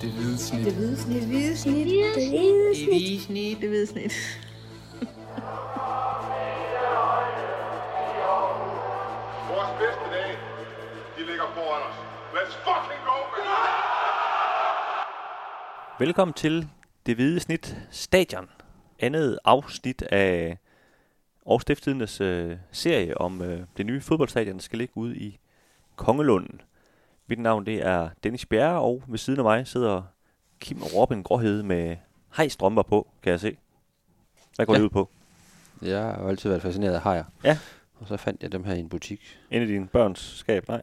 Det hvide snit. Det hvide snit. Det hvide snit. Det hvide snit. hvide snit. Det hvide snit. Vores bedste dage, de ligger foran os. Let's fucking go, man! Velkommen til Det Hvide Snit Stadion. Andet afsnit af Aarhus Stiftstidendes øh, serie om øh, det nye fodboldstadion, der skal ligge ude i Kongelunden. Mit navn det er Dennis Bjerre, og ved siden af mig sidder Kim Robin Gråhede med hejstrømper på, kan jeg se. Hvad går Ja. det ud på? Jeg har jo altid været fascineret af hajer. Ja. Og så fandt jeg dem her i en butik. Inde i din børns skab? Nej,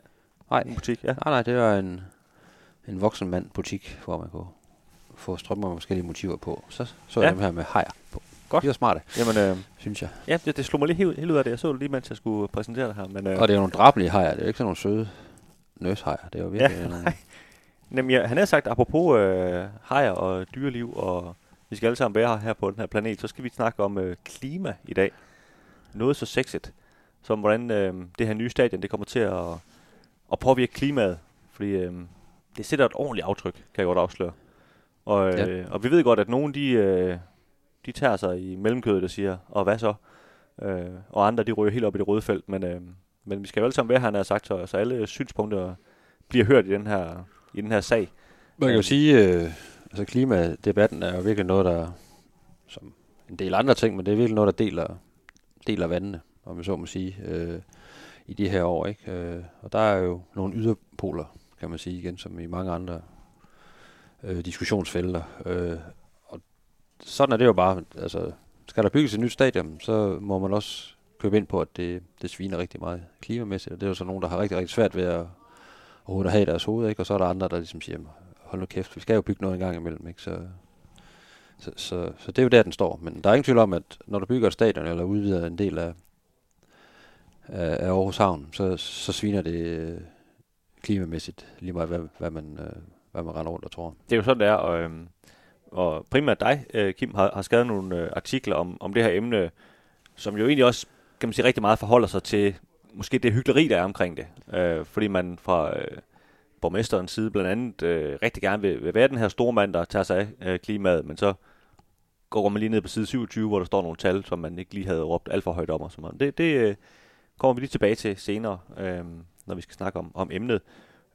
Nej, en butik, ja. nej, nej det var en, en voksen mand butik, hvor man kunne få strømmer med forskellige motiver på. Så så Ja. jeg dem her med hajer på. Godt. De var smarte, Jamen, øh, synes jeg. ja, det, det slog mig lige helt, helt ud af det. Jeg så det lige, mens jeg skulle præsentere det her. Men, øh, Og det er jo nogle drabelige hajer. Det er jo ikke sådan nogle søde nøshajer. Det er jo virkelig Ja, nogle... nej. Jamen, ja, han har sagt, apropos øh, hajer og dyreliv, og vi skal alle sammen være her på den her planet, så skal vi snakke om øh, klima i dag. Noget så sexet, som hvordan øh, det her nye stadion, det kommer til at, at påvirke klimaet. Fordi øh, det sætter et ordentligt aftryk, kan jeg godt afsløre. Og, øh, ja. og vi ved godt, at nogen de, øh, de tager sig i mellemkødet og siger, og hvad så? Øh, og andre de ryger helt op i det røde felt, men, øh, men vi skal jo alle sammen være her, han har sagt, så, så alle synspunkter bliver hørt i den her, i den her sag. Man kan jo Øhm. sige, øh, altså klimadebatten er jo virkelig noget, der, som en del andre ting, men det er virkelig noget, der deler, deler vandene, om jeg så må sige, øh, i de her år. Ikke? Øh, og der er jo nogle yderpoler, kan man sige igen, som i mange andre øh, diskussionsfelter. Øh, og sådan er det jo bare, altså skal der bygges et nyt stadion, så må man også købe ind på, at det, det sviner rigtig meget klimamæssigt, og det er jo så nogen, der har rigtig, rigtig svært ved at overhovedet at have i deres hoved, ikke? Og så er der andre, der ligesom siger, hold nu kæft, vi skal jo bygge noget en gang imellem, ikke? Så, så, så, så det er jo der, den står. Men der er ingen tvivl om, at når du bygger et stadion, eller udvider en del af, af, Aarhus Havn, så, så sviner det øh, klimamæssigt lige meget, hvad, hvad, man, øh, hvad man render rundt og tror. Det er jo sådan, det er, og, øhm, og primært dig, øh, Kim, har, har skrevet nogle artikler om, om det her emne, som jo egentlig også, kan man sige, rigtig meget forholder sig til måske det hyggeleri, der er omkring det. Øh, fordi man fra øh, borgmesterens side blandt andet øh, rigtig gerne vil, vil være den her store mand, der tager sig af øh, klimaet, men så går man lige ned på side 27, hvor der står nogle tal, som man ikke lige havde råbt alt for højt om. Og sådan noget. Det, det øh, kommer vi lige tilbage til senere, øh, når vi skal snakke om, om emnet.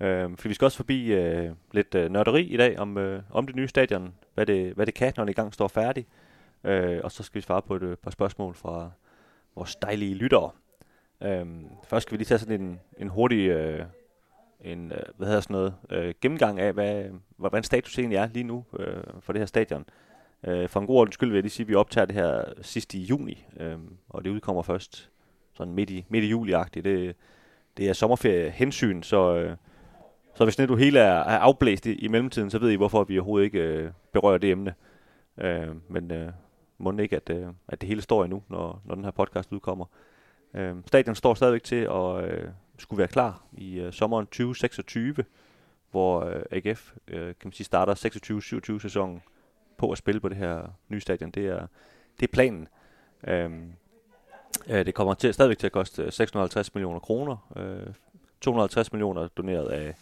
Øh, for vi skal også forbi øh, lidt øh, nørderi i dag om, øh, om det nye stadion, hvad det, hvad det kan, når det i gang står færdigt. Øh, og så skal vi svare på et øh, par spørgsmål fra vores dejlige lyttere. Øhm, først skal vi lige tage sådan en, en hurtig øh, en, øh, hvad hedder sådan noget, øh, gennemgang af, hvad, hvordan status egentlig er lige nu øh, for det her stadion. Øh, for en god ordens skyld vil jeg lige sige, at vi optager det her sidst i juni, øh, og det udkommer først sådan midt i, midt i juli-agtigt. Det, det er sommerferie hensyn, så, øh, så hvis du hele er, er afblæst i, i mellemtiden, så ved I, hvorfor vi overhovedet ikke øh, berører det emne. Øh, men øh, må ikke, at, øh, at det hele står endnu, når, når den her podcast udkommer. Øh, stadion står stadigvæk til at øh, skulle være klar i øh, sommeren 2026, hvor øh, AGF øh, kan man sige, starter 26-27 sæsonen på at spille på det her nye stadion. Det er, det er planen. Øh, øh, det kommer til, stadigvæk til at koste øh, 650 millioner kroner. Øh, 250 millioner doneret af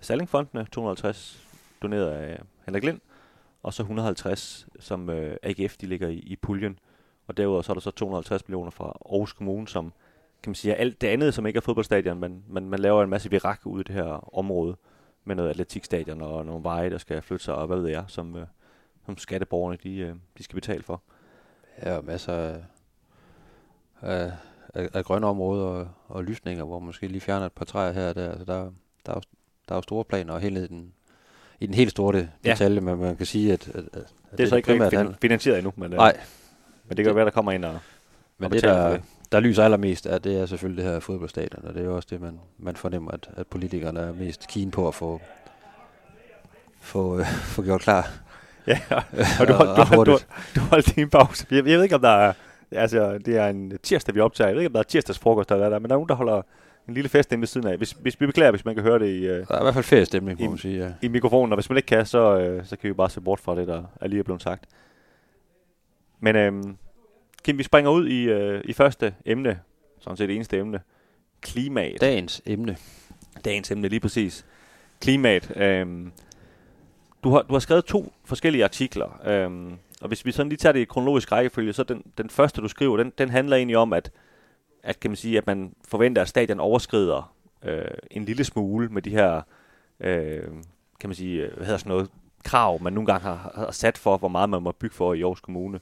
Sallingfondene, 250 doneret af Henrik Lind, og så 150, som øh, AGF de ligger i, i puljen. Og derudover så er der så 250 millioner fra Aarhus Kommune, som kan man sige, er alt det andet, som ikke er fodboldstadion, men man, man laver en masse virak ud i det her område, med noget atletikstadion og nogle veje, der skal flytte sig, og hvad ved jeg, som, øh, som skatteborgerne de, øh, de skal betale for. Ja, og masser af, af, af, af grønne områder og, og lysninger, hvor man måske lige fjerner et par træer her og der. Altså, der, der, er jo, der er jo store planer, og helt ned i den, i den helt store Ja. detalje, men man kan sige, at, at, at Det er så ikke primært fin- finansieret endnu, men, øh, Nej, men det kan jo være, der kommer ind og, men og det, der, det. der lyser allermest af, det er selvfølgelig det her fodboldstadion, og det er jo også det, man, man fornemmer, at, at politikerne er mest keen på at få, få, øh, få gjort klar. Ja, og du, Og hold, du, ret hold, du, du holdt din pause. Jeg, jeg ved ikke, om der er... Altså, det er en tirsdag, vi optager. Jeg ved ikke, om der er tirsdagsfrokost eller der er, men der er nogen, der holder en lille fest inde ved siden af. Hvis, hvis vi beklager, hvis man kan høre det i, øh, Der er i hvert fald feriestemning, må I- man sige. Ja. i mikrofonen, og hvis man ikke kan, så, øh, så kan vi bare se bort fra det, der er lige er blevet sagt. Men øhm, Kim, vi springer ud i, øh, i første emne, sådan set det eneste emne. Klimaet. Dagens emne. Dagens emne, lige præcis. Klimaet. Øhm, du, har, du har skrevet to forskellige artikler, øhm, og hvis vi sådan lige tager det i kronologisk rækkefølge, så den, den første, du skriver, den, den handler egentlig om, at, at, kan man sige, at man forventer, at stadion overskrider øh, en lille smule med de her, øh, kan man sige, hvad hedder sådan noget, krav, man nogle gange har, har sat for, hvor meget man må bygge for i Aarhus Kommune.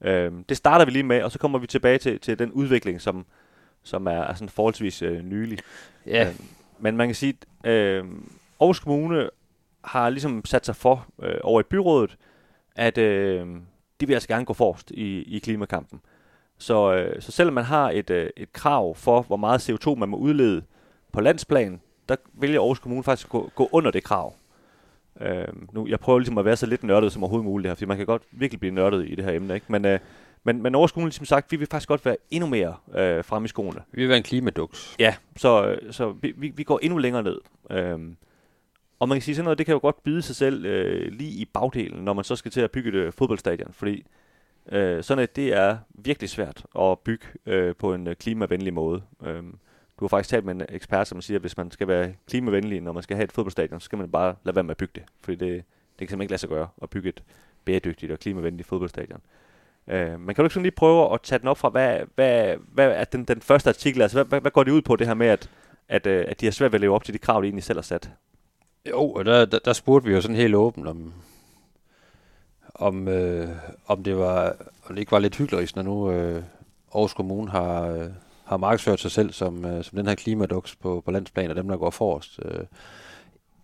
Øh, det starter vi lige med, og så kommer vi tilbage til, til den udvikling, som, som er, er sådan forholdsvis øh, nylig. Ja. Øh, men man kan sige, at øh, Aarhus Kommune har ligesom sat sig for øh, over i byrådet, at øh, de vil altså gerne gå forrest i, i klimakampen. Så, øh, så selvom man har et, øh, et krav for, hvor meget CO2 man må udlede på landsplan, der vælger Aarhus Kommune faktisk at gå, gå under det krav. Øh, nu, jeg prøver ligesom at være så lidt nørdet som overhovedet muligt her, fordi man kan godt virkelig blive nørdet i det her emne, ikke? Men, øh, men, men Aarhus Kommune ligesom sagt, vi vil faktisk godt være endnu mere øh, fremme i skoene. Vi vil være en klimaduks. Ja, så, øh, så vi, vi, vi går endnu længere ned. Øhm, og man kan sige sådan noget, det kan jo godt byde sig selv øh, lige i bagdelen, når man så skal til at bygge et øh, fodboldstadion, fordi øh, sådan et, det er virkelig svært at bygge øh, på en øh, klimavenlig måde. Øh, du har faktisk talt med en ekspert, som siger, at hvis man skal være klimavenlig, når man skal have et fodboldstadion, så skal man bare lade være med at bygge det, fordi det, det kan simpelthen ikke lade sig gøre at bygge et bæredygtigt og klimavenligt fodboldstadion. Øh, men kan du ikke sådan lige prøve at tage den op fra, hvad, hvad, hvad er den, den første artikel, altså hvad, hvad, hvad går det ud på det her med, at, at, øh, at de har svært ved at leve op til de krav, de egentlig selv har sat? Jo, og der, der, der spurgte vi jo sådan helt åbent om, om, øh, om det var, om det ikke var lidt hyggeligt, når nu øh, Aarhus Kommune har, øh, har markedsført sig selv som, øh, som den her klimaduks på, på landsplan, og dem, der går forrest øh,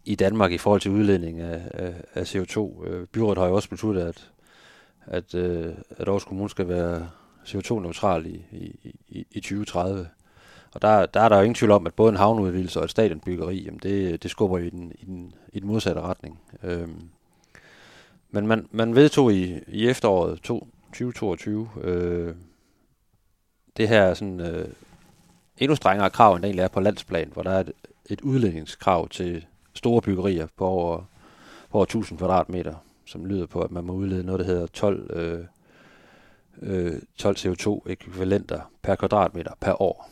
i Danmark i forhold til udledning af, af, af CO2. Øh, byrådet har jo også besluttet, at, at, øh, at Aarhus Kommune skal være CO2-neutral i, i, i, i 2030. Og der, der er der jo ingen tvivl om, at både en havneudvidelse og et stadionbyggeri, jamen det, det skubber i den, i, den, i den modsatte retning. Øhm, men man, man vedtog i, i efteråret 2022 øh, det her sådan, øh, endnu strengere krav, end det egentlig er på landsplan, hvor der er et, et udledningskrav til store byggerier på over, på over 1000 kvadratmeter, som lyder på, at man må udlede noget, der hedder 12, øh, øh, 12 CO2-ekvivalenter per kvadratmeter per år.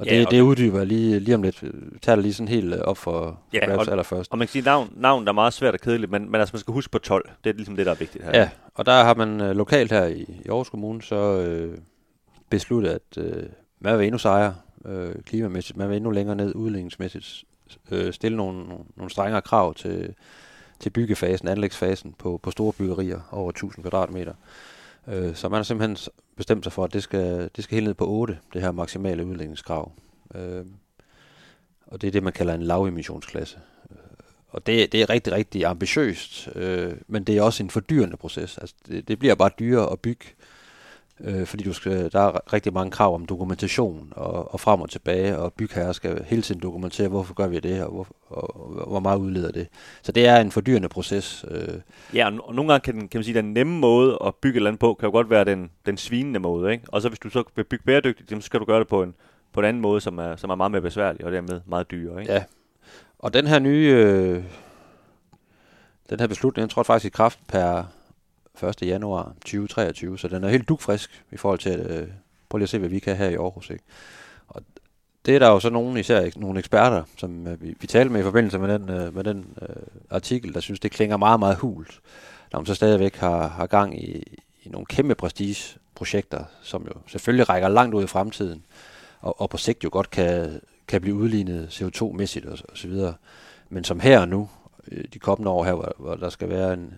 Og Ja, det, og- det uddyber lige, lige om lidt. Tager det lige sådan helt øh, op for Ja, ja, Grabs og- allerførst. Og man kan sige, navn, navn der er meget svært og kedeligt, men, men altså, man skal huske på 12. Det er ligesom det, der er vigtigt her. Ja, og der har man øh, lokalt her i, i Aarhus Kommune så øh, besluttet, at øh, man vil endnu sejre øh, klimamæssigt, man vil endnu længere ned udledningsmæssigt, øh, stille nogle, nogle, nogle strengere krav til, til byggefasen, anlægsfasen på, på store byggerier over 1000 kvadratmeter. Øh, så man har simpelthen bestemt sig for, at det skal, det skal helt ned på 8, det her maksimale udledningskrav. Øh, og det er det, man kalder en lavemissionsklasse. Øh, og det, det er rigtig, rigtig ambitiøst, øh, men det er også en fordyrende proces. Altså, det, det bliver bare dyrere at bygge, øh, fordi du skal, der er rigtig mange krav om dokumentation og, og frem og tilbage, og bygherrer skal hele tiden dokumentere, hvorfor gør vi det, og, hvor, og, og hvor meget udleder det. Så det er en fordyrende proces. Øh, Ja, og, og nogle gange kan, den, kan man sige, den nemme måde at bygge et eller andet på, kan jo godt være den, den svinende måde. Ikke? Og så hvis du så vil bygge bæredygtigt, så skal du gøre det på en, på en anden måde, som er, som er meget mere besværlig, og dermed meget dyrere. Ikke? Ja. Og den her nye, øh, den her beslutning, den trådte faktisk i kraft per 1. januar 2023, så den er helt dukfrisk i forhold til, at, øh, prøv lige at se, hvad vi kan her i Aarhus. Ikke? Og det er der jo så nogle, især nogle eksperter, som øh, vi, vi talte med i forbindelse med den, øh, med den øh, artikel, der synes, det klinger meget, meget hult, når man så stadigvæk har, har gang i, i nogle kæmpe prestigeprojekter, som jo selvfølgelig rækker langt ud i fremtiden, og, og på sigt jo godt kan, kan blive udlignet CO2-mæssigt og, og så videre. Men som her og nu, øh, de kommende år her, hvor, hvor der skal være en,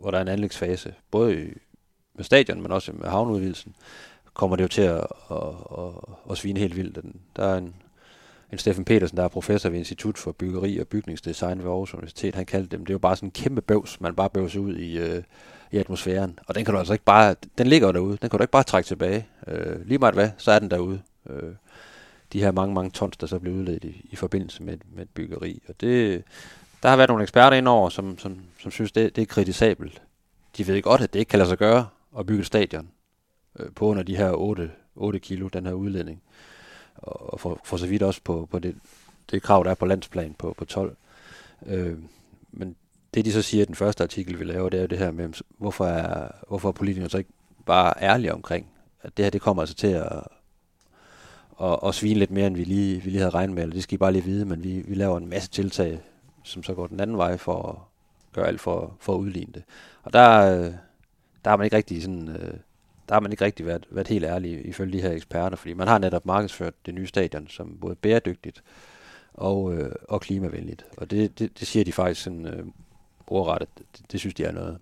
hvor der er en anlægsfase, både i, med stadion, men også med havneudvidelsen, kommer det jo til at, at, at, at svine helt vildt. Den- Der er en, en Steffen Petersen, der er professor ved Institut for Byggeri og Bygningsdesign ved Aarhus Universitet, han kaldte dem, det er jo bare sådan en kæmpe bøvs, man bare bøvser ud i, øh, i atmosfæren. Og den kan du altså ikke bare, den ligger jo derude, den kan du ikke bare trække tilbage. Øh, lige meget hvad, så er den derude. Øh, de her mange, mange tons, der så bliver udledt i, i forbindelse med, med et byggeri. Og det, der har været nogle eksperter indover, som, som, som synes, det, det er kritisabelt. De ved godt, at det ikke kan lade sig gøre at bygge et stadion øh, på under de her 8, 8 kilo, den her udledning. Og for, for så vidt også på, på det, det krav, der er på landsplan på, på 12. Øh, men det, de så siger i den første artikel, vi laver, det er jo det her med, hvorfor er, hvorfor er politikerne så ikke bare ærlige omkring, at det her, det kommer altså til at, at, at svine lidt mere, end vi lige, vi lige havde regnet med, eller det skal I bare lige vide, men vi, vi laver en masse tiltag, som så går den anden vej for, at gøre alt for, for at udligne det. Og der, øh, der har man ikke rigtig sådan, øh, der har man ikke rigtig været, været helt ærlig ifølge de her eksperter, fordi man har netop markedsført det nye stadion som både bæredygtigt og, øh, og klimavenligt. Og det, det, det siger de faktisk sådan øh, ordret, det, det synes de er noget,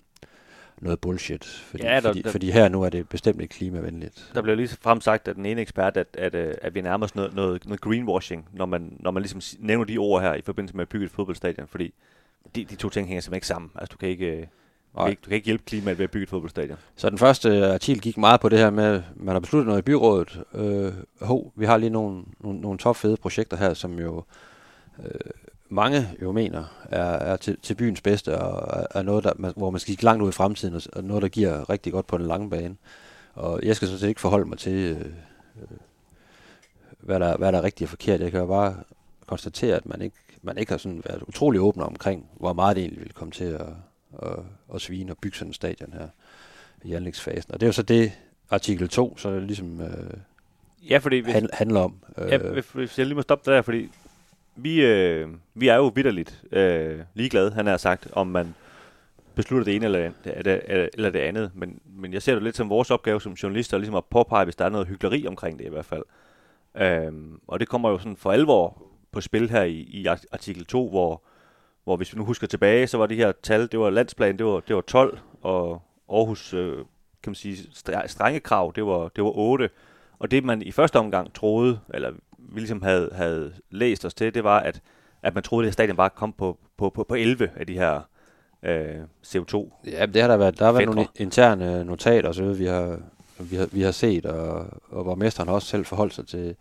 noget bullshit. Fordi, Ja, der- fordi, der- fordi her nu er det bestemt ikke klimavenligt. Der blev lige frem sagt af den ene ekspert, at, at, øh, at vi nærmer os noget, noget, noget greenwashing, når man, når man ligesom nævner de ord her i forbindelse med at bygge et fodboldstadion, fordi de, de to ting hænger simpelthen ikke sammen. Altså, du kan ikke, øh, du kan ikke, du kan ikke hjælpe klimaet ved at bygge et fodboldstadion. Så den første artikel gik meget på det her med, at man har besluttet noget i byrådet. Øh, ho, vi har lige nogle, nogle, nogle topfede projekter her, som jo øh, mange jo mener er, er til, til byens bedste, og er, er noget, der, man, hvor man skal kigge langt ud i fremtiden, og, og noget, der giver rigtig godt på den lange bane. Og jeg skal sådan set ikke forholde mig til, øh, øh, hvad, der, hvad der er rigtigt og forkert. Jeg kan jo bare konstatere, at man ikke, man ikke har sådan været utrolig åben omkring, hvor meget det egentlig ville komme til at, at, at svine og bygge sådan en stadion her i anlægsfasen. Og det er jo så det, artikel 2, så det ligesom øh, Ja, fordi hvis, hand, handler om. Øh, Ja, hvis jeg lige må stoppe der, fordi vi, øh, vi er jo vidderligt øh, ligeglade, han har sagt, om man beslutter det ene eller det, øh, eller det andet. Men, men jeg ser det lidt som vores opgave som journalister, ligesom at påpege, hvis der er noget hyggeleri omkring det i hvert fald. Øhm, og det kommer jo sådan for alvor på spil her i, i artikel 2, hvor, hvor hvis vi nu husker tilbage, så var det her tal, det var landsplan, det var, det var 12, og Aarhus, øh, kan man sige, strenge krav, det var, det var 8. Og det man i første omgang troede, eller vi ligesom havde, havde læst os til, det var, at, at man troede, at det her stadion bare kom på, på, på, på 11 af de her øh, CO2. Ja, det har der været. Der har været nogle interne notater, så vi har, vi har, vi har set, og, og borgmesteren har også selv forholdt sig til,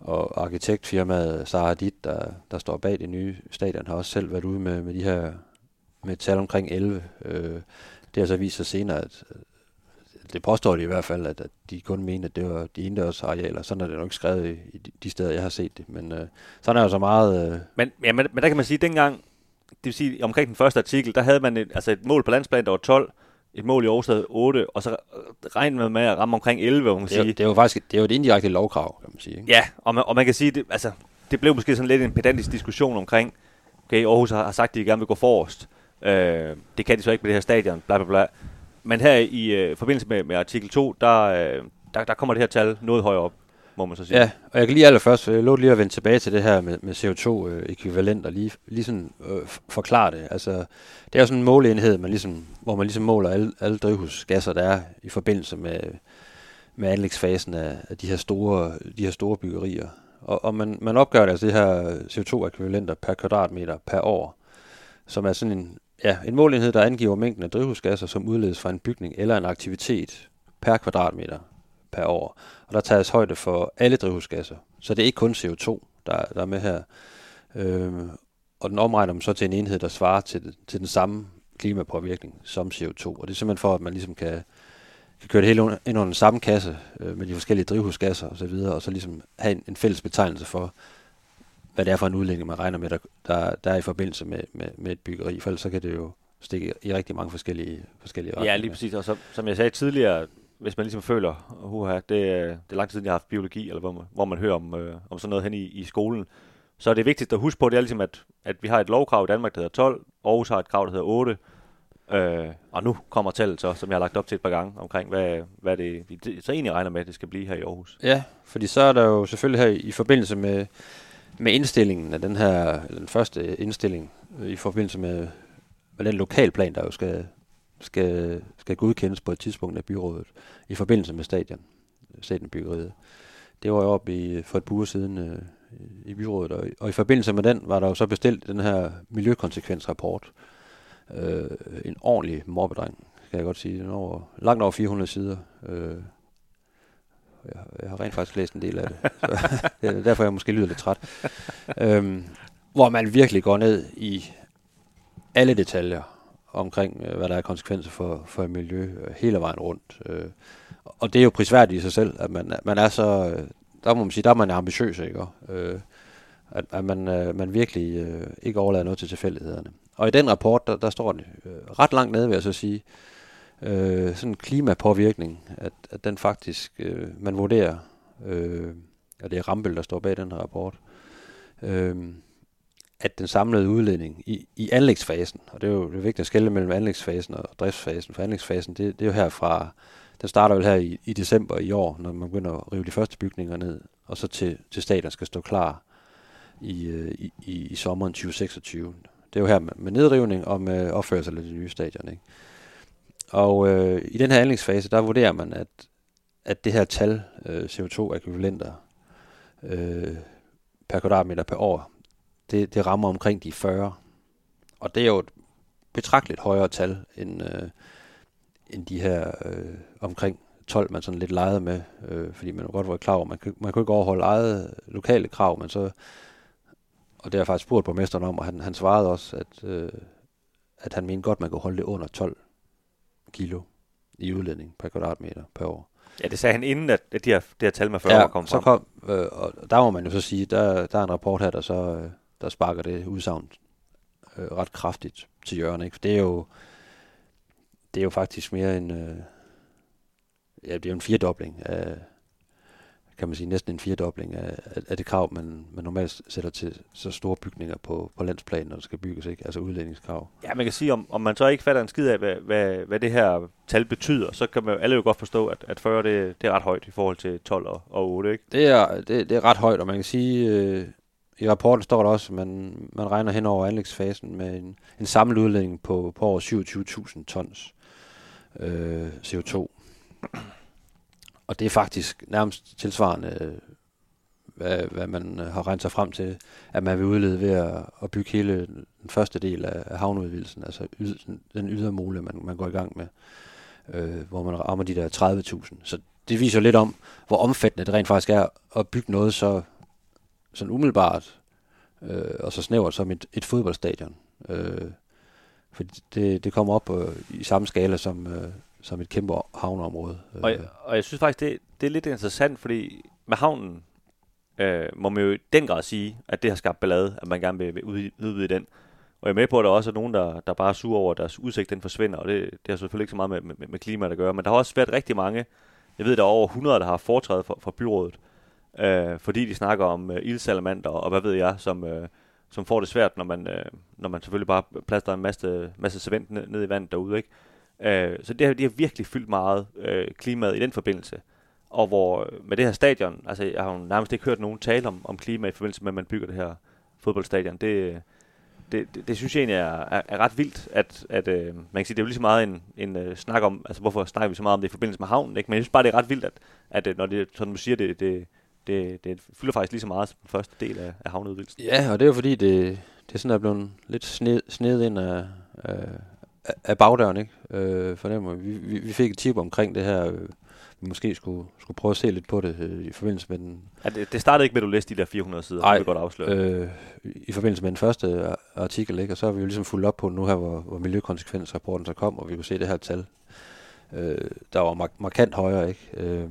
og arkitektfirmaet Sara Hadid, der, der står bag det nye stadion, har også selv været ude med, med de her med et tal omkring 11. Øh, det har så vist sig senere, at øh, det påstår de i hvert fald, at, at de kun mente, at det var de indendørs arealer. Sådan er det nok ikke skrevet i, i de- de steder, jeg har set det. Men øh, sådan er jo så meget... Øh, Men, ja, men, men der kan man sige, at dengang, det vil sige omkring den første artikel, der havde man et, altså et mål på landsplan, der var 12, et mål i Aarhus 8, og så øh, regnede man med at ramme omkring 11, hvor man det, er, sige. det er jo faktisk det er jo et indirekte lovkrav, kan man sige. Ikke? Ja, og man, og man kan sige, det, altså, det blev måske sådan lidt en pedantisk diskussion omkring, okay, Aarhus har, har sagt, at de gerne vil gå forrest. Øh, det kan de så ikke med det her stadion, bla bla bla. Men her i øh, forbindelse med, med artikel 2, der, øh, der, der kommer det her tal noget højere op, må man så sige. Ja, og jeg kan lige allerførst, øh, jeg lovede lige at vende tilbage til det her med, med CO2-ekvivalent, øh, og lige, lige sådan øh, forklare det. Altså, det er jo sådan en måleenhed, man ligesom, hvor man ligesom måler alle, alle drivhusgasser, der er i forbindelse med, med anlægsfasen af, af de, her store, de her store byggerier. Og, og man, man opgør det, altså det her CO2-ekvivalenter per kvadratmeter per år, som er sådan en, ja, en målenhed, der angiver mængden af drivhusgasser, som udledes fra en bygning eller en aktivitet per kvadratmeter per år. Og der tages højde for alle drivhusgasser. Så det er ikke kun CO2, der, der er med her. Øhm, og den omregner man så til en enhed, der svarer til, til den samme klimapåvirkning som CO2. Og det er simpelthen for, at man ligesom kan, kan køre det hele under, ind under den samme kasse øh, med de forskellige drivhusgasser osv., og, så videre, og så ligesom have en, en fælles betegnelse for, hvad det er for en udlægning, man regner med, der, der, der er i forbindelse med, med, med et byggeri. For ellers så kan det jo stikke i rigtig mange forskellige, forskellige Ja, retninger. lige præcis. Og så, som jeg sagde tidligere, hvis man ligesom føler, uha, det, er- det er lang tid siden, jeg har haft biologi, eller hvor man, hvor man hører om, øh, om sådan noget hen i, i skolen, så er det vigtigt at huske på, det er ligesom, at, at vi har et lovkrav i Danmark, der hedder 12, Aarhus har et krav, der hedder 8, øh, og nu kommer tallet så, som jeg har lagt op til et par gange, omkring, hvad, hvad det, vi så egentlig regner med, at det skal blive her i Aarhus. Ja, fordi så er der jo selvfølgelig her i forbindelse med, med indstillingen af den her, den første indstilling, øh, i forbindelse med, med den lokalplan, der jo skal, skal, skal godkendes på et tidspunkt af byrådet, i forbindelse med stadion, stadionbyggeriet. Det var jo oppe i, for et par uger siden øh, i byrådet, og, i- og i forbindelse med den var der jo så bestilt den her miljøkonsekvensrapport. Øh, en ordentlig mobbedreng, kan jeg godt sige. Den over, langt over 400 sider. Øh, jeg, jeg har rent faktisk læst en del af det. Så, det er derfor, jeg måske lyder lidt træt. Øhm, hvor man virkelig går ned i alle detaljer omkring, øh, hvad der er konsekvenser for, for miljø øh, hele vejen rundt. Øh, og det er jo prisværdigt i sig selv, at man, man er så... Øh, der må man sige, der er man ambitiøs, ikke? Øh, at, at man, man virkelig øh, ikke overlader noget til tilfældighederne. Og i den rapport, der, der står det øh, ret langt nede, vil jeg så sige, øh, øh, sådan klimapåvirkning, at, at den faktisk, øh, man vurderer, øh, og det er Rambøl, der står bag den her rapport, øh, at den samlede udledning i, i anlægsfasen, og det er jo det er vigtigt at skelne mellem anlægsfasen og driftsfasen, for anlægsfasen, det, det er jo herfra, den starter jo her i, i december i år, når man begynder at rive de første bygninger ned, og så til, til stadion skal stå klar i, øh, i, i, i sommeren 2026. Det er jo her med, med nedrivning og med opførelse af de nye stadion. Ikke? Og øh, i den her anlægsfase, der vurderer man, at, at det her tal, øh, CO2-ekvivalenter øh, per kvadratmeter per år, det, det rammer omkring de 40. Og det er jo et betragteligt højere tal end, øh, end de her øh, omkring 12, man sådan lidt legede med, øh, fordi man godt var klar over, man, man kunne ikke overholde eget lokale krav, men så, og det har jeg faktisk spurgt borgmesteren om, og han, han svarede også, at, øh, at han mente godt, man kunne holde det under 12 kilo i udledning per kvadratmeter per år. Ja, det sagde han inden, at det her, det her tal med 40 ja, år kom så frem. kom, øh, og der må man jo så sige, der, der er en rapport her, der så øh, der sparker det udsagn øh, ret kraftigt til hjørne, ikke? For det er jo, det er jo faktisk mere en, øh, ja, det er jo en firedobling af, kan man sige, næsten en firedobling af, af, det krav, man, man normalt sætter til så store bygninger på, på landsplan, når der skal bygges, ikke? Altså udledningskrav. Ja, man kan sige, om, om man så ikke fatter en skid af, hvad, hvad, hvad det her tal betyder, så kan man alle jo godt forstå, at, at 40 det, det er ret højt i forhold til 12 og, og 8, ikke? Det er, det, det er ret højt, og man kan sige, øh, i rapporten står der også, at man, man regner hen over anlægsfasen med en, en samlet udledning på, på over 27.000 tons øh, CO2. Og det er faktisk nærmest tilsvarende, hvad, hvad man øh, har regnet sig frem til, at man vil udlede ved at, at bygge hele den første del af, af havneudvidelsen, altså yd, den ydermole, man, man går i gang med, øh, hvor man rammer de der 30.000. Så det viser lidt om, hvor omfattende det rent faktisk er at bygge noget så sådan umiddelbart øh, og så snævert som et, et fodboldstadion. Øh, for det, det kommer op øh, i samme skala som, øh, som et kæmpe havneområde. Og, jeg, og jeg synes faktisk, det, det er lidt interessant, fordi med havnen øh, må man jo i den grad sige, at det har skabt ballade, at man gerne vil, vil udvide den. Og jeg er med på, at der også er nogen, der, der bare er sure over, at deres udsigt den forsvinder, og det, det har selvfølgelig ikke så meget med, med, med klimaet at gøre. Men der har også været rigtig mange, jeg ved, der er over 100, der har foretrædet for, for byrådet, øh, fordi de snakker om øh, ildsalamander og hvad ved jeg, som, øh, som får det svært, når man, øh, når man selvfølgelig bare plaster en masse, masse cement ned, ned i vandet derude. Ikke? Øh, så det har, de har virkelig fyldt meget øh, klimaet i den forbindelse. Og hvor øh, med det her stadion, altså jeg har jo nærmest ikke hørt nogen tale om, om klima i forbindelse med, at man bygger det her fodboldstadion. Det, det, det, det synes jeg egentlig er, er, er ret vildt, at, at øh, man kan sige, det er jo lige så meget en, en øh, snak om, altså hvorfor snakker vi så meget om det i forbindelse med havnen, ikke? men jeg synes bare, det er ret vildt, at, at øh, når det, som du siger, det, det, det, det fylder faktisk lige så meget som den første del af, af havneudvidelsen. Ja, og det er jo fordi, det, det sådan, at blevet lidt sned, sned ind af, af, af bagdøren, ikke? Øh, for det, vi, vi, vi fik et tip omkring det her, øh, vi måske skulle, skulle prøve at se lidt på det øh, i forbindelse med den... Ja, det, det startede ikke med, at du læste de der 400 sider, Ej, det godt afsløre. Øh, I forbindelse med den første artikel, ikke? og så har vi jo ligesom fulgt op på nu her, hvor, hvor miljøkonsekvensrapporten så kom, og vi kunne se det her tal, øh, der var mark- markant højere, ikke? Øh,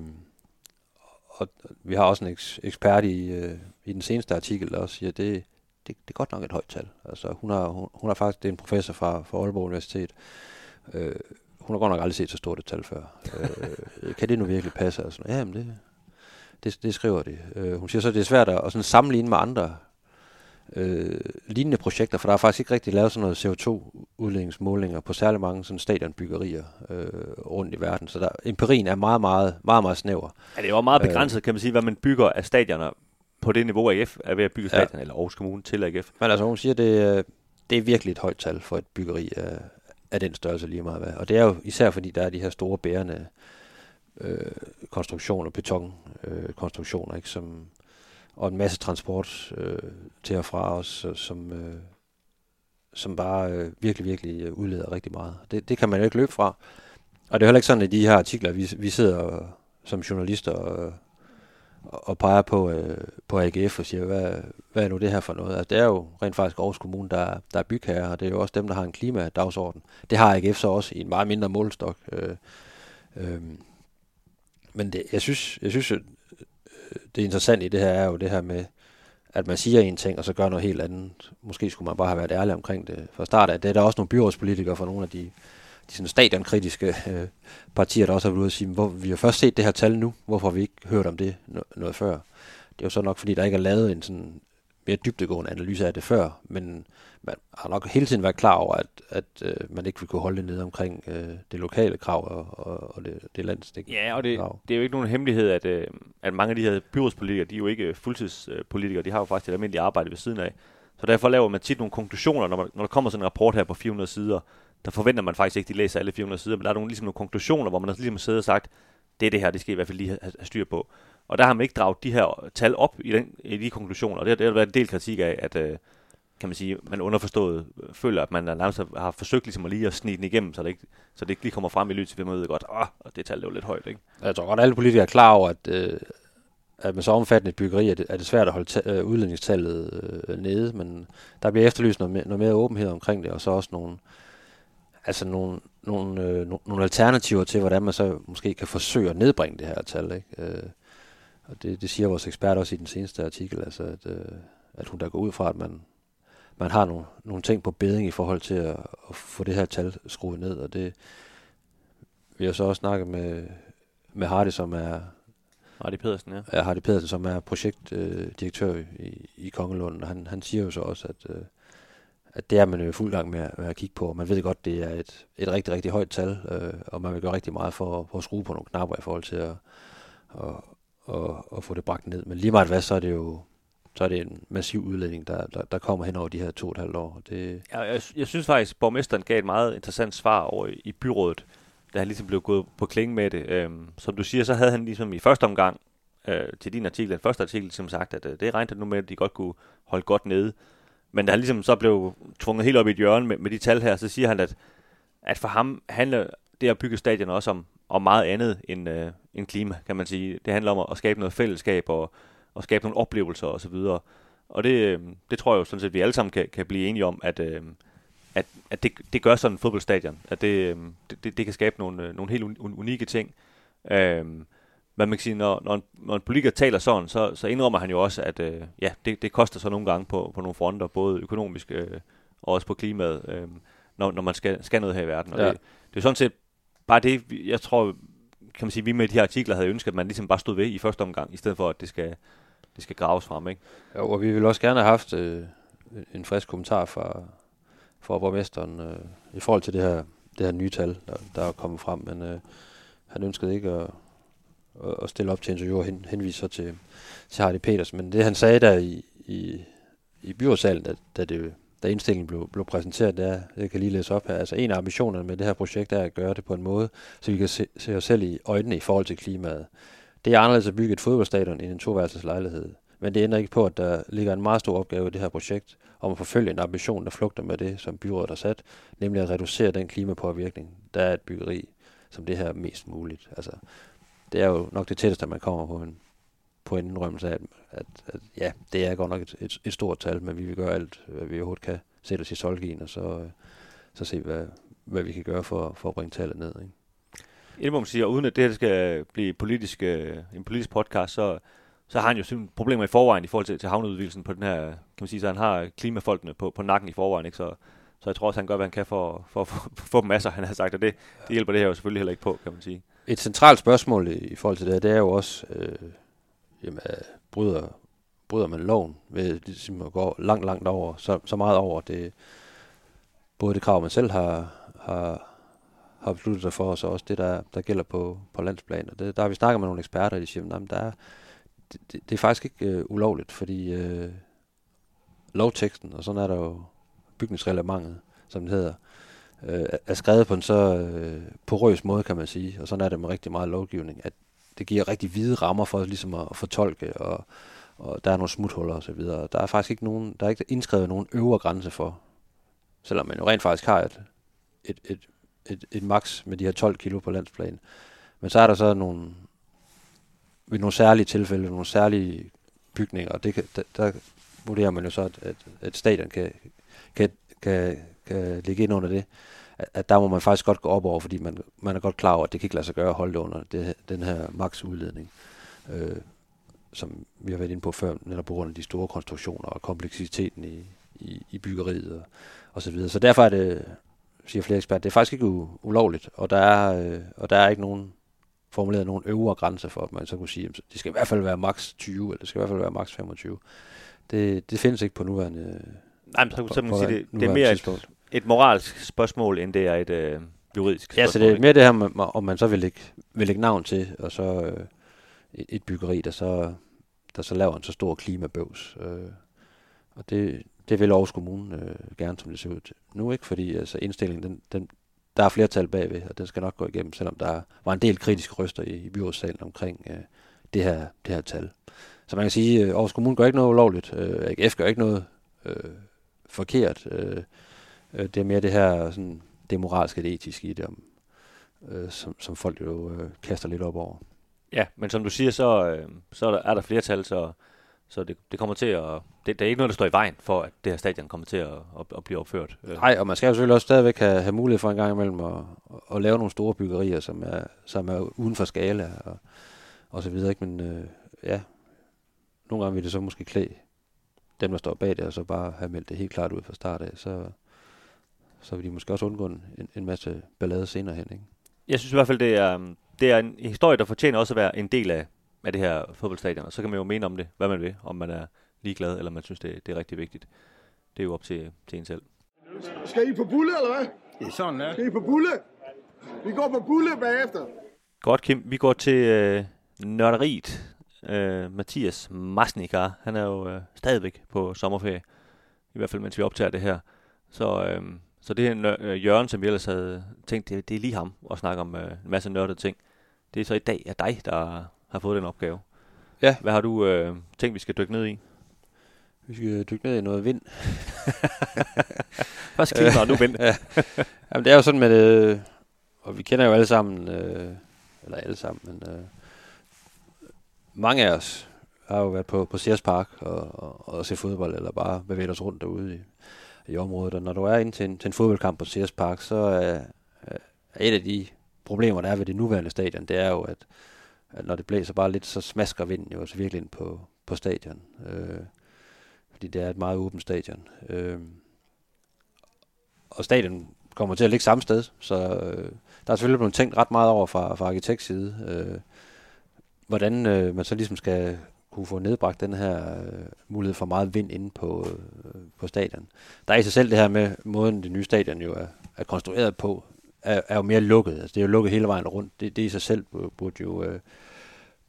og vi har også en eks- ekspert i, øh, i den seneste artikel, der også siger, at det, det, det er godt nok et højt tal. Altså, hun har, hun, hun har faktisk, det er en professor fra, fra Aalborg Universitet, øh, hun har godt nok aldrig set så stort et tal før. øh, kan det nu virkelig passe? Altså, ja, men det, det, det skriver de. Øh, hun siger så, at det er svært at, at sådan sammenligne med andre øh, lignende projekter, for der er faktisk ikke rigtig lavet sådan noget CO2-udledningsmålinger på særlig mange sådan stadionbyggerier øh, rundt i verden. Så der, empirien er meget, meget, meget, meget snæver. Ja, det er jo meget begrænset, øh, kan man sige, hvad man bygger af stadioner på det niveau, AGF er ved at bygge stadion, ja. eller Aarhus Kommune til AGF. Men altså, hun siger, det, det er virkelig et højt tal for et byggeri af, af den størrelse lige meget hvad. Og det er jo især fordi, der er de her store bærende øh, konstruktioner, betonkonstruktioner, øh, konstruktioner, ikke, som, og en masse transport øh, til og fra os, som, øh, som bare øh, virkelig, virkelig øh, udleder rigtig meget. Det, det kan man jo ikke løbe fra. Og det er heller ikke sådan, at de her artikler, vi, vi sidder og, som journalister og, og peger på, øh, på AGF og siger, hvad, hvad er nu det her for noget? Altså, det er jo rent faktisk Aarhus Kommune, der, der er bygherre, og det er jo også dem, der har en klimadagsorden. Det har AGF så også i en meget mindre målstok. Øh, øh, men det, jeg synes, jeg synes øh, det interessante i det her er jo det her med, at man siger en ting, og så gør noget helt andet. Måske skulle man bare have været ærlig omkring det fra start af. Det er der også nogle byrådspolitikere fra nogle af de, de sådan stadionkritiske øh, partier, der også har været ude og sige, hvor, vi har først set det her tal nu, hvorfor har vi ikke hørt om det no- noget før? Det er jo så nok, fordi der ikke er lavet en sådan mere dybdegående analyse af det før, men man har nok hele tiden været klar over, at, at øh, man ikke vil kunne holde det nede omkring øh, det lokale krav og, og, og det, det landsdækkende Ja, og det, krav. det er jo ikke nogen hemmelighed, at, øh, at mange af de her byrådspolitikere, de er jo ikke øh, fuldtidspolitikere, de har jo faktisk et almindeligt arbejde ved siden af. Så derfor laver man tit nogle konklusioner, når, man, når der kommer sådan en rapport her på 400 sider, der forventer man faktisk ikke, at de læser alle 400 sider, men der er nogle, ligesom nogle konklusioner, hvor man har ligesom siddet og sagt, det er det her, det skal I i hvert fald lige have, have styr på. Og der har man ikke draget de her tal op i, den, i de konklusioner, og det, har- det har der været en del kritik af, at øh, kan man sige, man underforstået øh, føler, at man nærmest har- har forsøgt ligesom at lige at snige den igennem, så det ikke, så det ikke lige kommer frem i lyset, fordi man ved godt, åh, og det tal er jo lidt højt, ikke? Jeg tror godt, at alle politikere er klar over, at, øh, at med så omfattende et byggeri er det, er det svært at holde ta- øh, udledningstallet øh, nede, men der bliver efterlyst noget mere, noget mere åbenhed omkring det, og så også nogle, altså nogle, nogle, øh, no- nogle alternativer til, hvordan man så måske kan forsøge at nedbringe det her tal. Ikke? Øh, og det, det siger vores ekspert også i den seneste artikel, altså at, øh, at hun der går ud fra, at man, man har nogle, nogle ting på beding i forhold til at, at få det her tal skruet ned, og det vi har så også snakket med, med Hardy, som er, Marty Pedersen, ja. er Hardy Pedersen, som er projektdirektør øh, i, i Kongelund, og han, han siger jo så også, at, øh, at det er man jo i fuld gang med, at- med at kigge på, og man ved godt, det er et, et rigtig, rigtig højt tal, øh, og man vil gøre rigtig meget for, for at skrue på nogle knapper i forhold til at, og, og, og få det bragt ned. Men lige meget hvad, så er det jo så er det en massiv udledning, der, der, der kommer hen over de her to og et halvt år. Det, Jeg, jeg, jeg synes faktisk, at borgmesteren gav et meget interessant svar over i, i byrådet, da han ligesom blev gået på klinge med det. Øhm, som du siger, så havde han ligesom i første omgang øh, til din artikel, den første artikel, ligesom sagt, at øh, det regnede nu med, at de godt kunne holde godt nede. Men da han ligesom så blev tvunget helt op i et hjørne med, med de tal her, så siger han, at, at for ham handler det at bygge stadion også om, om meget andet end, øh, end klima, kan man sige. Det handler om at, at skabe noget fællesskab og, og skabe nogle oplevelser osv. Og, så videre. og det, øh, det tror jeg jo sådan set, vi alle sammen kan, kan blive enige om, at, øh, at, at det, det gør sådan en fodboldstadion. At det, øh, det, det, kan skabe nogle, øh, nogle helt unikke ting. Øh, men man kan sige, når, når, en, når en politiker taler sådan, så, så indrømmer han jo også, at øh, ja, det, det koster så nogle gange på, på nogle fronter, både økonomisk øh, og også på klimaet, øh, når, når man skal, skal noget her i verden. Og Ja. det, det er sådan set bare det, jeg tror, kan man sige, vi med de her artikler havde ønsket, at man ligesom bare stod ved i første omgang, i stedet for, at det skal, det skal graves frem, ikke? Jo, og vi ville også gerne have haft øh, en frisk kommentar fra, fra borgmesteren øh, i forhold til det her, det her nye tal, der, der er kommet frem, men øh, han ønskede ikke at, at, at stille op til interview og hen, henvise til, til Hardy Peters. Men det han sagde der i, i, i byrådsalen, da, da, det, da indstillingen blev, blev præsenteret, det, er, jeg kan lige læse op her. Altså en af ambitionerne med det her projekt er at gøre det på en måde, så vi kan se, se os selv i øjnene i forhold til klimaet. Det er anderledes at bygge et fodboldstadion end en toværelses lejlighed. Men det ændrer ikke på, at der ligger en meget stor opgave i det her projekt om at forfølge en ambition, der flugter med det, som byrådet har sat, nemlig at reducere den klimapåvirkning, der er et byggeri som det her mest muligt. Altså, det er jo nok det tætteste, man kommer på en, på en indrømmelse af, at, at, at ja, det er godt nok et, et, et stort tal, men vi vil gøre alt, hvad vi overhovedet kan, sætte os i solgien, og så, øh, så se, hvad, hvad vi kan gøre for, for at bringe tallet ned. Ikke? Det siger, man uden at det her skal blive politisk, øh, en politisk podcast, så, så har han jo simpelthen problemer i forvejen i forhold til, til havneudvidelsen på den her, kan man sige, så han har klimafolkene på, på nakken i forvejen, ikke? Så, så jeg tror også, han gør, hvad han kan for, for, for, for, for dem masser, han har sagt, og det, det hjælper det her jo selvfølgelig heller ikke på, kan man sige. Et centralt spørgsmål i, i forhold til det her, det er jo også, øh, jamen, øh, bryder, bryder man loven ved ligesom at gå langt, langt over, så, så meget over det, både det krav, man selv har, har, har besluttet sig for, og så også det, der, der gælder på, på landsplan. Og det, der har vi snakket med nogle eksperter, og de siger, at der er, det, det, det er faktisk ikke øh, ulovligt, fordi øh, lovteksten, og sådan er der jo bygningsreglementet, som det hedder, øh, er skrevet på en så øh, porøs måde, kan man sige, og sådan er det med rigtig meget lovgivning, at det giver rigtig hvide rammer for ligesom at, at fortolke, og, og der er nogle smuthuller og så videre. Der er faktisk ikke nogen, der er ikke indskrevet nogen øvre grænse for, selvom man jo rent faktisk har et, et, et, et, et max med de her 12 kilo på landsplan. Men så er der så nogle, ved nogle særlige tilfælde, nogle særlige bygninger, og det kan, der, der vurderer man jo så, at, at, at stadion kan, kan, kan, kan ligge ind under det, at, at der må man faktisk godt gå op over, fordi man, man er godt klar over, at det kan ikke lade sig gøre at holde det under det, den her maks udledning, øh, som vi har været inde på før, netop på grund af de store konstruktioner og kompleksiteten i, i, i byggeriet og, og så videre. Så derfor er det, siger flere eksperter, det er faktisk ikke u- ulovligt, og der er, øh, og der er ikke nogen formuleret nogen øvre grænse for, at man så kunne sige, at det skal i hvert fald være maks 20, eller det skal i hvert fald være maks 25. Det, det findes ikke på nuværende Nej, men så, så man sige, det, det er mere et, tidspunkt. et moralsk spørgsmål, end det er et øh, juridisk Ja, så spørgsmål. det er mere det her, med, om man så vil lægge, vil lægge navn til, og så øh, et, et byggeri, der så, der så laver en så stor klimabøvs. Øh, og det, det vil Aarhus Kommune øh, gerne, som det ser ud til. Nu ikke, fordi altså, indstillingen, den, den, der er flertal bagved, og den skal nok gå igennem, selvom der var en del kritiske røster i, i byrådssalen omkring øh, det, her, det her tal. Så man kan sige, at Aarhus Kommune gør ikke noget ulovligt. Øh, AGF gør ikke noget øh, forkert. Øh, øh, det er mere det her, sådan, det moralske det etiske i det, om, øh, som, som folk jo øh, kaster lidt op over. Ja, men som du siger, så, øh, så er, der, er der flertal, så, så det, det kommer til at... Det, det er ikke noget, der står i vejen for, at det her stadion kommer til at, at, at blive opført. Øh, Nej, og man skal jo selvfølgelig også stadigvæk have, have mulighed for en gang imellem at, at, at lave nogle store byggerier, som er, som er uden for skala og, og så videre. Ikke? Men øh, ja, nogle gange vil det så måske klæde dem, der står bag det, og så bare have meldt det helt klart ud fra start af, så, så vil de måske også undgå en, en masse ballade senere hen. Ikke? Jeg synes i hvert fald, det er, det er en historie, der fortjener også at være en del af, af det her fodboldstadion. Og så kan man jo mene om det, hvad man vil, om man er ligeglad, eller man synes, det, det er rigtig vigtigt. Det er jo op til, til en selv. Skal I på bulle, eller hvad? Det er sådan, ja. Skal I på bulle? Vi går på bulle bagefter. Godt, Kim. Vi går til øh, nørderiet. Øh, Mathias Masnikar, han er jo øh, stadigvæk på sommerferie. I hvert fald, mens vi optager det her. Så, øh, så det her nør- øh, Jørgen, som vi ellers havde tænkt, det, det er lige ham at snakke om øh, en masse nørdede ting. Det er så i dag af dig, der har fået den opgave. Ja. Hvad har du øh, tænkt, vi skal dykke ned i? Vi skal dykke ned i noget vind. Først klima, og nu vind. ja. Jamen, det er jo sådan med det, og vi kender jo alle sammen, øh, eller alle sammen, men øh, mange af os har jo været på, på Sears Park og, og, og se fodbold, eller bare bevæget os rundt derude i, i området. Og når du er inde til en, til en fodboldkamp på Sears Park, så er, er et af de problemer, der er ved det nuværende stadion, det er jo, at, at når det blæser bare lidt, så smasker vinden jo også virkelig ind på, på stadion. Øh, fordi det er et meget åbent stadion. Øh, og stadion kommer til at ligge samme sted, så øh, der er selvfølgelig blevet tænkt ret meget over fra, fra arkitekts side, øh, hvordan øh, man så ligesom skal kunne få nedbragt den her øh, mulighed for meget vind inde på, øh, på stadion. Der er i sig selv det her med måden, det nye stadion jo er, er konstrueret på, er, er jo mere lukket. Altså, det er jo lukket hele vejen rundt. Det, det i sig selv burde jo, øh,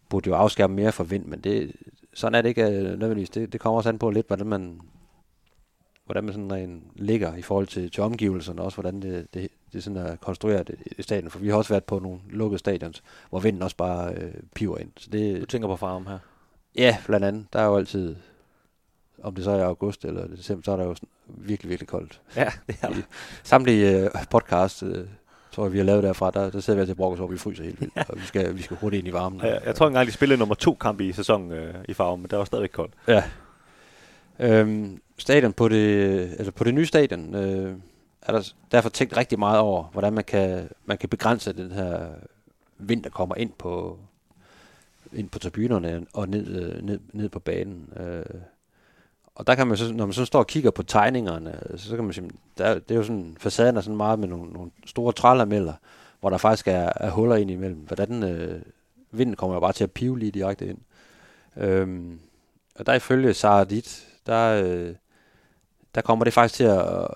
burde jo afskærme mere for vind, men det, sådan er det ikke øh, nødvendigvis. Det, det kommer også an på lidt, hvordan man, hvordan man sådan rent ligger i forhold til, til omgivelserne, og også hvordan det, det, det sådan er konstrueret i, i stadion. For vi har også været på nogle lukkede stadions, hvor vinden også bare øh, piver ind. Så Du det, tænker på farm her. ja, blandt andet. Der er jo altid, om det så er i august eller december, så er der jo sådan virkelig, virkelig koldt. Ja, det er I samtlige øh, podcast, øh, tror jeg, vi har lavet derfra, der, der sidder vi til brokkes, hvor vi fryser helt vildt, og vi skal, vi skal hurtigt ind i varmen. jeg, jeg tror engang, de spillede nummer to kamp i sæsonen øh, i farven, men der var stadigvæk koldt. Ja. Øhm, stadion på det, altså på det nye stadion, øh, er der derfor tænkt rigtig meget over, hvordan man kan, man kan begrænse den her vind, der kommer ind på, ind på tribunerne og ned, øh, ned, ned på banen. Øh, og der kan man så, når man så står og kigger på tegningerne, så kan man sige, der, det er jo sådan, facaden er sådan meget med nogle, nogle store trælameller, hvor der faktisk er, er huller ind imellem. Hvordan øh, vinden kommer jo bare til at pive lige direkte ind. Øhm, og der ifølge Sarah Dit, der, øh, der kommer det faktisk til at,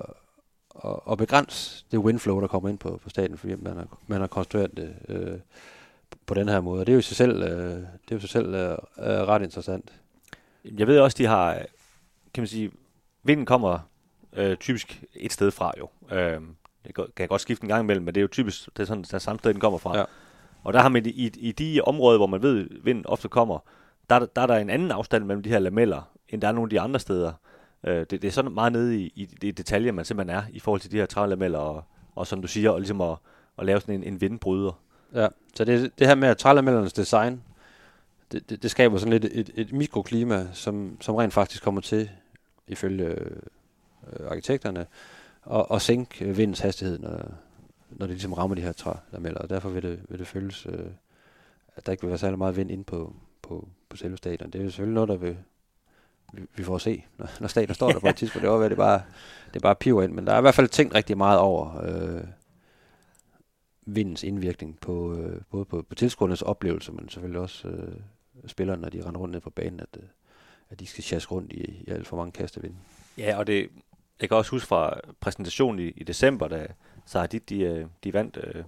at, at begrænse det windflow, der kommer ind på, på staten, fordi man har, man har konstrueret det øh, på den her måde. Og det er jo i sig selv, øh, det er jo sig selv øh, øh, ret interessant. Jeg ved også, de har, kan man sige, vinden kommer øh, typisk et sted fra jo. Øh, det kan- kan godt skifte en gang imellem, men det er jo typisk det er sådan, det er samme sted, den kommer fra. Ja. Og der har man i, i, de områder, hvor man ved, vinden ofte kommer, der, er der- der er der en anden afstand mellem de her lameller, end der er nogle af de andre steder. Øh, det, det er sådan meget nede i, i de detaljer, man simpelthen er, i forhold til de her trælameller, og, og som du siger, og ligesom at, at lave sådan en, en vindbryder. Ja, så det, det her med at trælamellernes design, det, det, det skaber sådan lidt et, et mikroklima, som, som rent faktisk kommer til, ifølge øh, arkitekterne, at, at sænke vindens hastighed, når, når det ligesom rammer de her trælameller. Og derfor vil det, vil det føles, øh, at der ikke vil være særlig meget vind ind på, på, på selve stadion. Det er jo selvfølgelig noget, der vil, vi, får se, når, når stadion står der på et tidspunkt. Det var, det bare, det er bare piver ind, men der er i hvert fald tænkt rigtig meget over, øh, vindens indvirkning på øh, både på, på tilskuernes oplevelse, men selvfølgelig også øh, spillerne, når de render rundt ned på banen, at, øh, at de skal chasse rundt i, i alt for mange kastevind. Ja, og det, jeg kan også huske fra præsentationen i, i december, da Sahadid, de, øh, de vandt øh,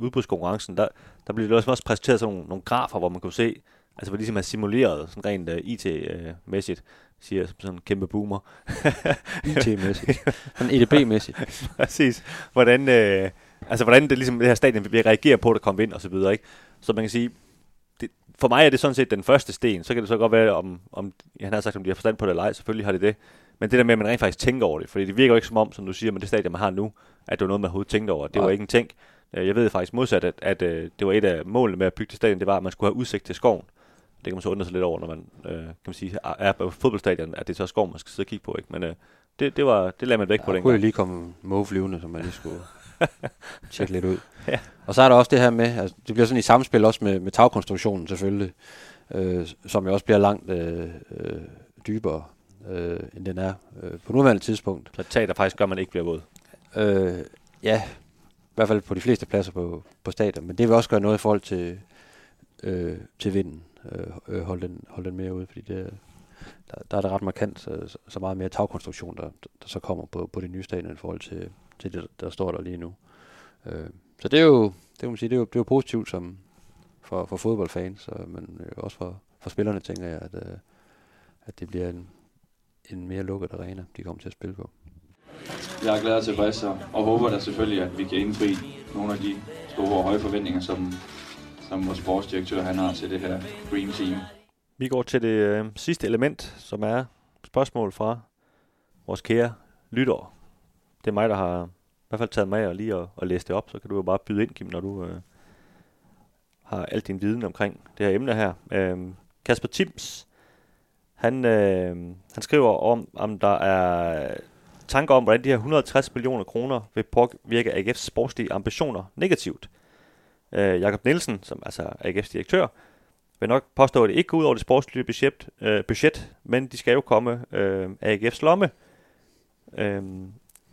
udbudskonkurrencen, der, der blev det også, også præsenteret sådan nogle, nogle grafer, hvor man kunne se, altså de ligesom er simuleret, sådan rent uh, IT-mæssigt, siger som sådan en kæmpe boomer. IT-mæssigt. Sådan EDB-mæssigt. Præcis. Hvordan, øh, altså hvordan det, ligesom, det her stadion vil reagere på, at der kommer ind og så videre. Ikke? Så man kan sige, det, for mig er det sådan set den første sten. Så kan det så godt være, om, om han har sagt, om de har forstand på det eller ej. Selvfølgelig har det det. Men det der med, at man rent faktisk tænker over det. Fordi det virker jo ikke som om, som du siger, med det stadion, man har nu, at det var noget, man overhovedet tænkte over. Det var ikke en tænk. Øh, jeg ved faktisk modsat, at, at, at øh, det var et af målene med at bygge det stadion, det var, at man skulle have udsigt til skoven. Det kan man så undre sig lidt over, når man øh, kan man sige, er på fodboldstadion, at det er så skov, man skal sidde og kigge på. Ikke? Men øh, det, det, var, det lagde man væk ja, på den kunne lige komme måge flyvende, som man lige skulle tjekke lidt ud. Ja. Og så er der også det her med, altså, det bliver sådan i samspil også med, med tagkonstruktionen selvfølgelig, øh, som jo også bliver langt øh, øh, dybere, øh, end den er øh, på nuværende tidspunkt. Så tag, der faktisk gør, man ikke bliver våd. Øh, ja, i hvert fald på de fleste pladser på, på stadion, men det vil også gøre noget i forhold til, øh, til vinden, øh, øh holde, den, holde den mere ude, fordi det, der, der er det ret markant, så, så meget mere tagkonstruktion, der, der så kommer på, på det nye stadion i forhold til, til det, der står der lige nu. Øh, så det er jo, det kan man sige, det er jo, det er jo positivt som, for, for fodboldfans, og, men øh, også for, for spillerne tænker jeg, at, øh, at det bliver en, en mere lukket arena, de kommer til at spille på. Jeg er glad og tilfreds, og, og håber da selvfølgelig, at vi kan indfri nogle af de store og høje forventninger, som, som vores sportsdirektør han har til det her Dream Team. Vi går til det øh, sidste element, som er spørgsmål fra vores kære lytter. Det er mig, der har i hvert fald taget med og lige at, at læse det op, så kan du jo bare byde ind, Kim, når du øh, har alt din viden omkring det her emne her. Øh, Kasper Tims, han, øh, han skriver om, om der er tanker om, hvordan de her 160 millioner kroner vil påvirke AGF's sportslige ambitioner negativt. Øh, Jakob Nielsen, som altså er AGF's direktør, vil nok påstå, at det ikke går ud over det sportslige budget, øh, budget men de skal jo komme øh, AGF's lomme. Øh,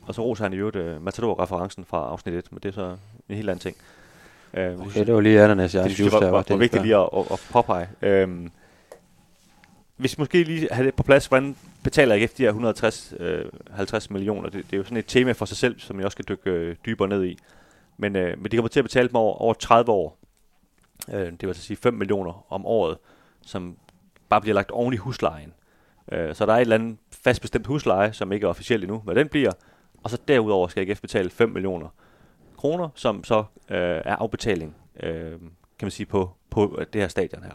og så roser han i øvrigt øh, Matador-referencen fra afsnit 1, men det er så en helt anden ting. Øh, okay, det var lige ananas, jeg det, synes jeg var, var, var vigtigt lige at, at, at påpege. Øh, hvis måske lige have det på plads, hvordan betaler AGF de her 150 øh, 50 millioner? Det, det er jo sådan et tema for sig selv, som jeg også skal dykke øh, dybere ned i. Men, øh, men de kommer til at betale dem over, over 30 år. Øh, det vil altså sige 5 millioner om året, som bare bliver lagt oven i huslejen. Øh, så der er et eller andet fast bestemt husleje, som ikke er officielt endnu, hvad den bliver. Og så derudover skal AGF betale 5 millioner kroner, som så øh, er afbetaling, øh, kan man sige, på, på det her stadion her.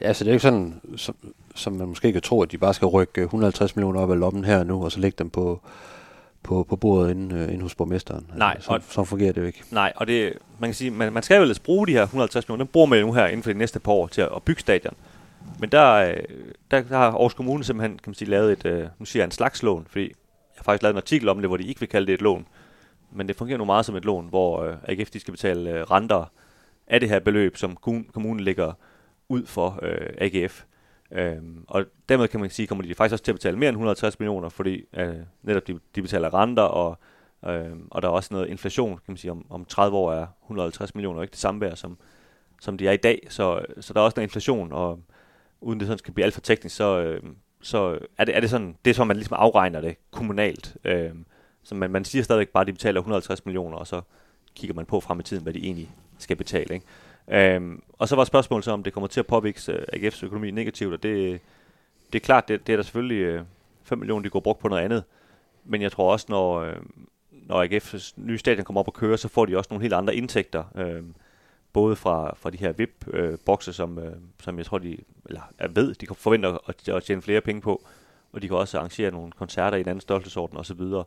Ja, så det er ikke sådan, som, som man måske kan tro, at de bare skal rykke 150 millioner op af lommen her nu, og så lægge dem på, på, på bordet inde, uh, inde hos borgmesteren. Altså, nej, altså, så, så fungerer det jo ikke. Nej, og det, man kan sige, man, man skal jo ellers bruge de her 150 millioner, den bruger man nu her inden for de næste par år til at, at bygge stadion. Men der, øh, der, der har Aarhus Kommune simpelthen, kan man sige, lavet et, uh, nu siger jeg en slags lån, fordi jeg har faktisk lavet en artikel om det, hvor de ikke vil kalde det et lån. Men det fungerer nu meget som et lån, hvor uh, AGF de skal betale uh, renter af det her beløb, som kommunen lægger ud for uh, AGF. Øhm, og dermed kan man sige, kommer de faktisk også til at betale mere end 160 millioner, fordi øh, netop de, de betaler renter, og, øh, og der er også noget inflation, kan man sige, om, om 30 år er 150 millioner ikke det samme værd, som, som de er i dag. Så, så der er også noget inflation, og uden det sådan skal blive alt for teknisk, så, øh, så er, det, er det sådan, det er sådan, man ligesom afregner det kommunalt. Øh, så man, man siger stadigvæk bare, at de betaler 150 millioner, og så kigger man på frem i tiden, hvad de egentlig skal betale. Ikke? Øhm, og så var spørgsmålet så, om det kommer til at påvirke øh, AGF's økonomi negativt, og det, det er klart, det, det er der selvfølgelig øh, 5 millioner, de går brugt på noget andet. Men jeg tror også, når, øh, når AGF's nye stadion kommer op og kører, så får de også nogle helt andre indtægter. Uh, både fra, fra de her VIP-bokse, som, som jeg tror, de eller jeg ved, de forventer at, at tjene flere penge på. Og de kan også arrangere nogle koncerter i en anden størrelsesorden osv. Uh,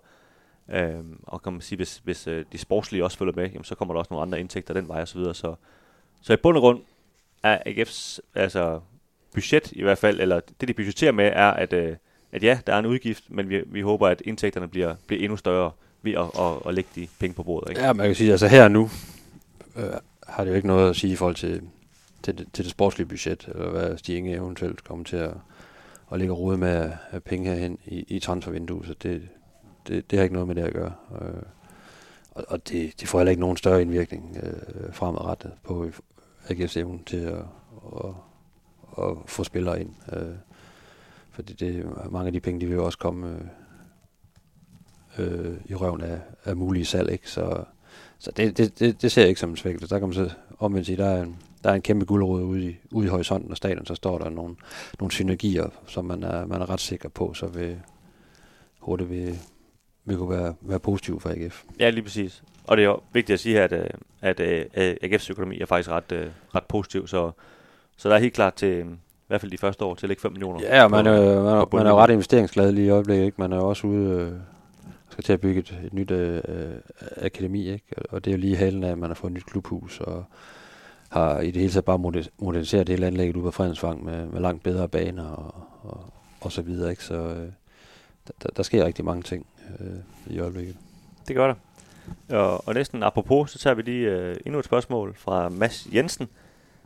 øhm, og kan man sige, hvis, hvis de sportslige også følger med, jamen, så kommer der også nogle andre indtægter den vej osv. Så, videre. så så i bund og grund er AGF's altså, budget i hvert fald, eller det de budgeterer med, er, at, øh, at ja, der er en udgift, men vi, vi håber, at indtægterne bliver, bliver endnu større ved at, at, at lægge de penge på bordet. Ikke? Ja, man kan sige, altså her nu øh, har det jo ikke noget at sige i forhold til, til, det, til det sportslige budget, eller hvad Stig eventuelt kommer til at, at lægge rode med af penge herhen i, i transfervinduet, så det, det, det har ikke noget med det at gøre. Øh, og, og det, det får heller ikke nogen større indvirkning øh, fremadrettet på AGF's evne til at, at, at få spillere ind. Øh, fordi det, mange af de penge, de vil jo også komme øh, øh, i røven af, af mulige salg, ikke? Så, så det, det, det, det ser jeg ikke som en svækkelse. Der kan man så omvendt sige, der er en, der er en kæmpe guldråd ude i, ude i horisonten af stadion, så står der nogle, nogle synergier, som man er, man er ret sikker på, så vil hurtigt vil, vil kunne være, være positiv for AGF. Ja, lige præcis. Og det er jo vigtigt at sige her, at, øh, at, at øh, AGF's økonomi er faktisk ret, øh, ret positiv, så, så der er helt klart til, i hvert fald de første år, til at lægge 5 millioner. Ja, man er, man, er, man er jo ret investeringsglad lige i øjeblikket. Ikke? Man er jo også ude øh, skal til at bygge et, et nyt øh, akademi, ikke? og det er jo lige halen af, at man har fået et nyt klubhus, og har i det hele taget bare moderniseret hele anlægget ude på Fredensvang med, med langt bedre baner og, og, og så videre. Ikke? Så øh, der, der sker rigtig mange ting øh, i øjeblikket. Det gør der. Og, og næsten apropos, så tager vi lige øh, endnu et spørgsmål fra Mads Jensen.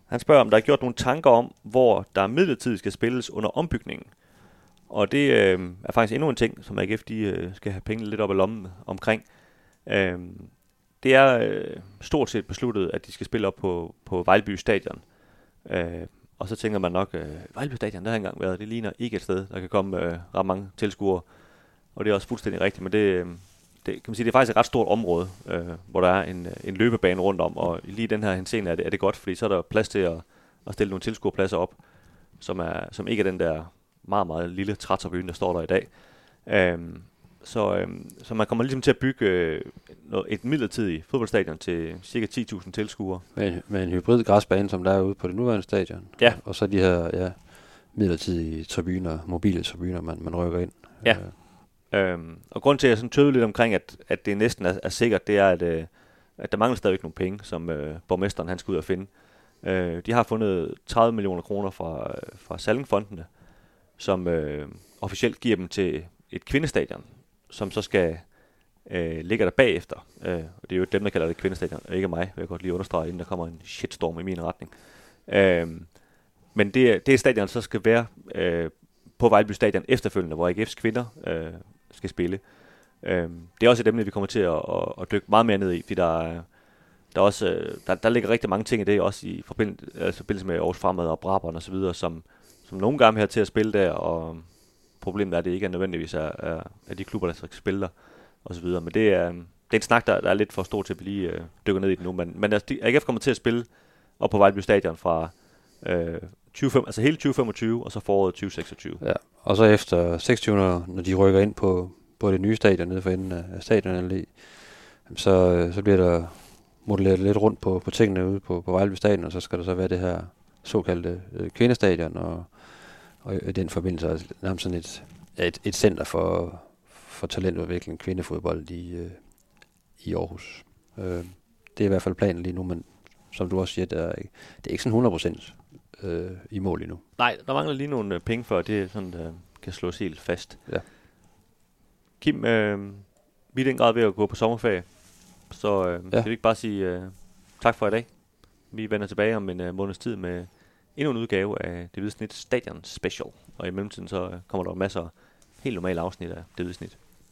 Han spørger, om der er gjort nogle tanker om, hvor der midlertidigt skal spilles under ombygningen. Og det øh, er faktisk endnu en ting, som AGF de, øh, skal have penge lidt op i lommen omkring. Øh, det er øh, stort set besluttet, at de skal spille op på, på Vejleby Stadion. Øh, og så tænker man nok, øh, Vejleby Stadion, der har engang været, det ligner ikke et sted, der kan komme øh, ret mange tilskuere. Og det er også fuldstændig rigtigt, men det, øh, det, kan man sige, det er faktisk et ret stort område, øh, hvor der er en, en løbebane rundt om, og lige den her henseende er det, er det godt, fordi så er der plads til at, at stille nogle tilskuerpladser op, som, er, som ikke er den der meget, meget lille trætterbyen, der står der i dag. Øhm, så, øhm, så man kommer ligesom til at bygge øh, noget, et midlertidigt fodboldstadion til cirka 10.000 tilskuere. Med, med en hybrid græsbane, som der er ude på det nuværende stadion. Ja. Og så de her ja, midlertidige tribuner, mobile tribuner, man, man rykker ind. Ja. Øhm, og grund til, at jeg sådan tøvede lidt omkring, at, at det næsten er, er sikkert, det er, at, øh, at der mangler stadigvæk nogle penge, som øh, borgmesteren han skal ud og finde. Øh, de har fundet 30 millioner kroner fra, øh, fra Salingfondene, som øh, officielt giver dem til et kvindestadion, som så skal øh, ligge der bagefter. Øh, og det er jo dem, der kalder det kvindestadion, og ikke mig, vil jeg godt lige understrege, inden der kommer en shitstorm i min retning. Øh, men det, det stadion så skal være øh, på Vejleby Stadion efterfølgende, hvor AGF's kvinder øh, skal spille. Øh, det er også et emne, vi kommer til at, at, at dykke meget mere ned i, fordi der er, der, er også, øh, der, der ligger rigtig mange ting i det, også i forbindelse, altså øh, forbindelse med Aarhus Fremad og Brabant og så videre, som, som nogle gange her til at spille der, og problemet er, at det ikke er nødvendigvis er, er, er de klubber, der skal spille der, og så videre. Men det er, det er en snak, der, der er lidt for stor til at vi lige øh, dykker ned i det nu. Men, men altså, AGF kommer til at spille op på Vejleby Stadion fra øh, 25, altså hele 2025, og så foråret 2026. Ja, og så efter 26, når de rykker ind på, på det nye stadion nede for enden af stadionanlæg, så, øh, så bliver der modelleret lidt rundt på, på tingene ude på, på Vejleby Stadion, og så skal der så være det her såkaldte øh, kvindestadion, og, og i den forbindelse er nærmest sådan et, et, et center for, for talentudvikling kvindefodbold i, øh, i Aarhus. Øh, det er i hvert fald planen lige nu, men som du også siger, det er, det er ikke sådan 100% øh, i mål endnu. Nej, der mangler lige nogle øh, penge for, at det sådan, der kan slås helt fast. Ja. Kim, øh, vi er den grad ved at gå på sommerferie, så øh, Ja. skal vi ikke bare sige øh, tak for i dag. Vi vender tilbage om en øh, måneds tid med endnu en udgave af Det Hvide Snit Stadion Special. Og i mellemtiden så øh, kommer der masser af helt normale afsnit af Det Hvide Snit.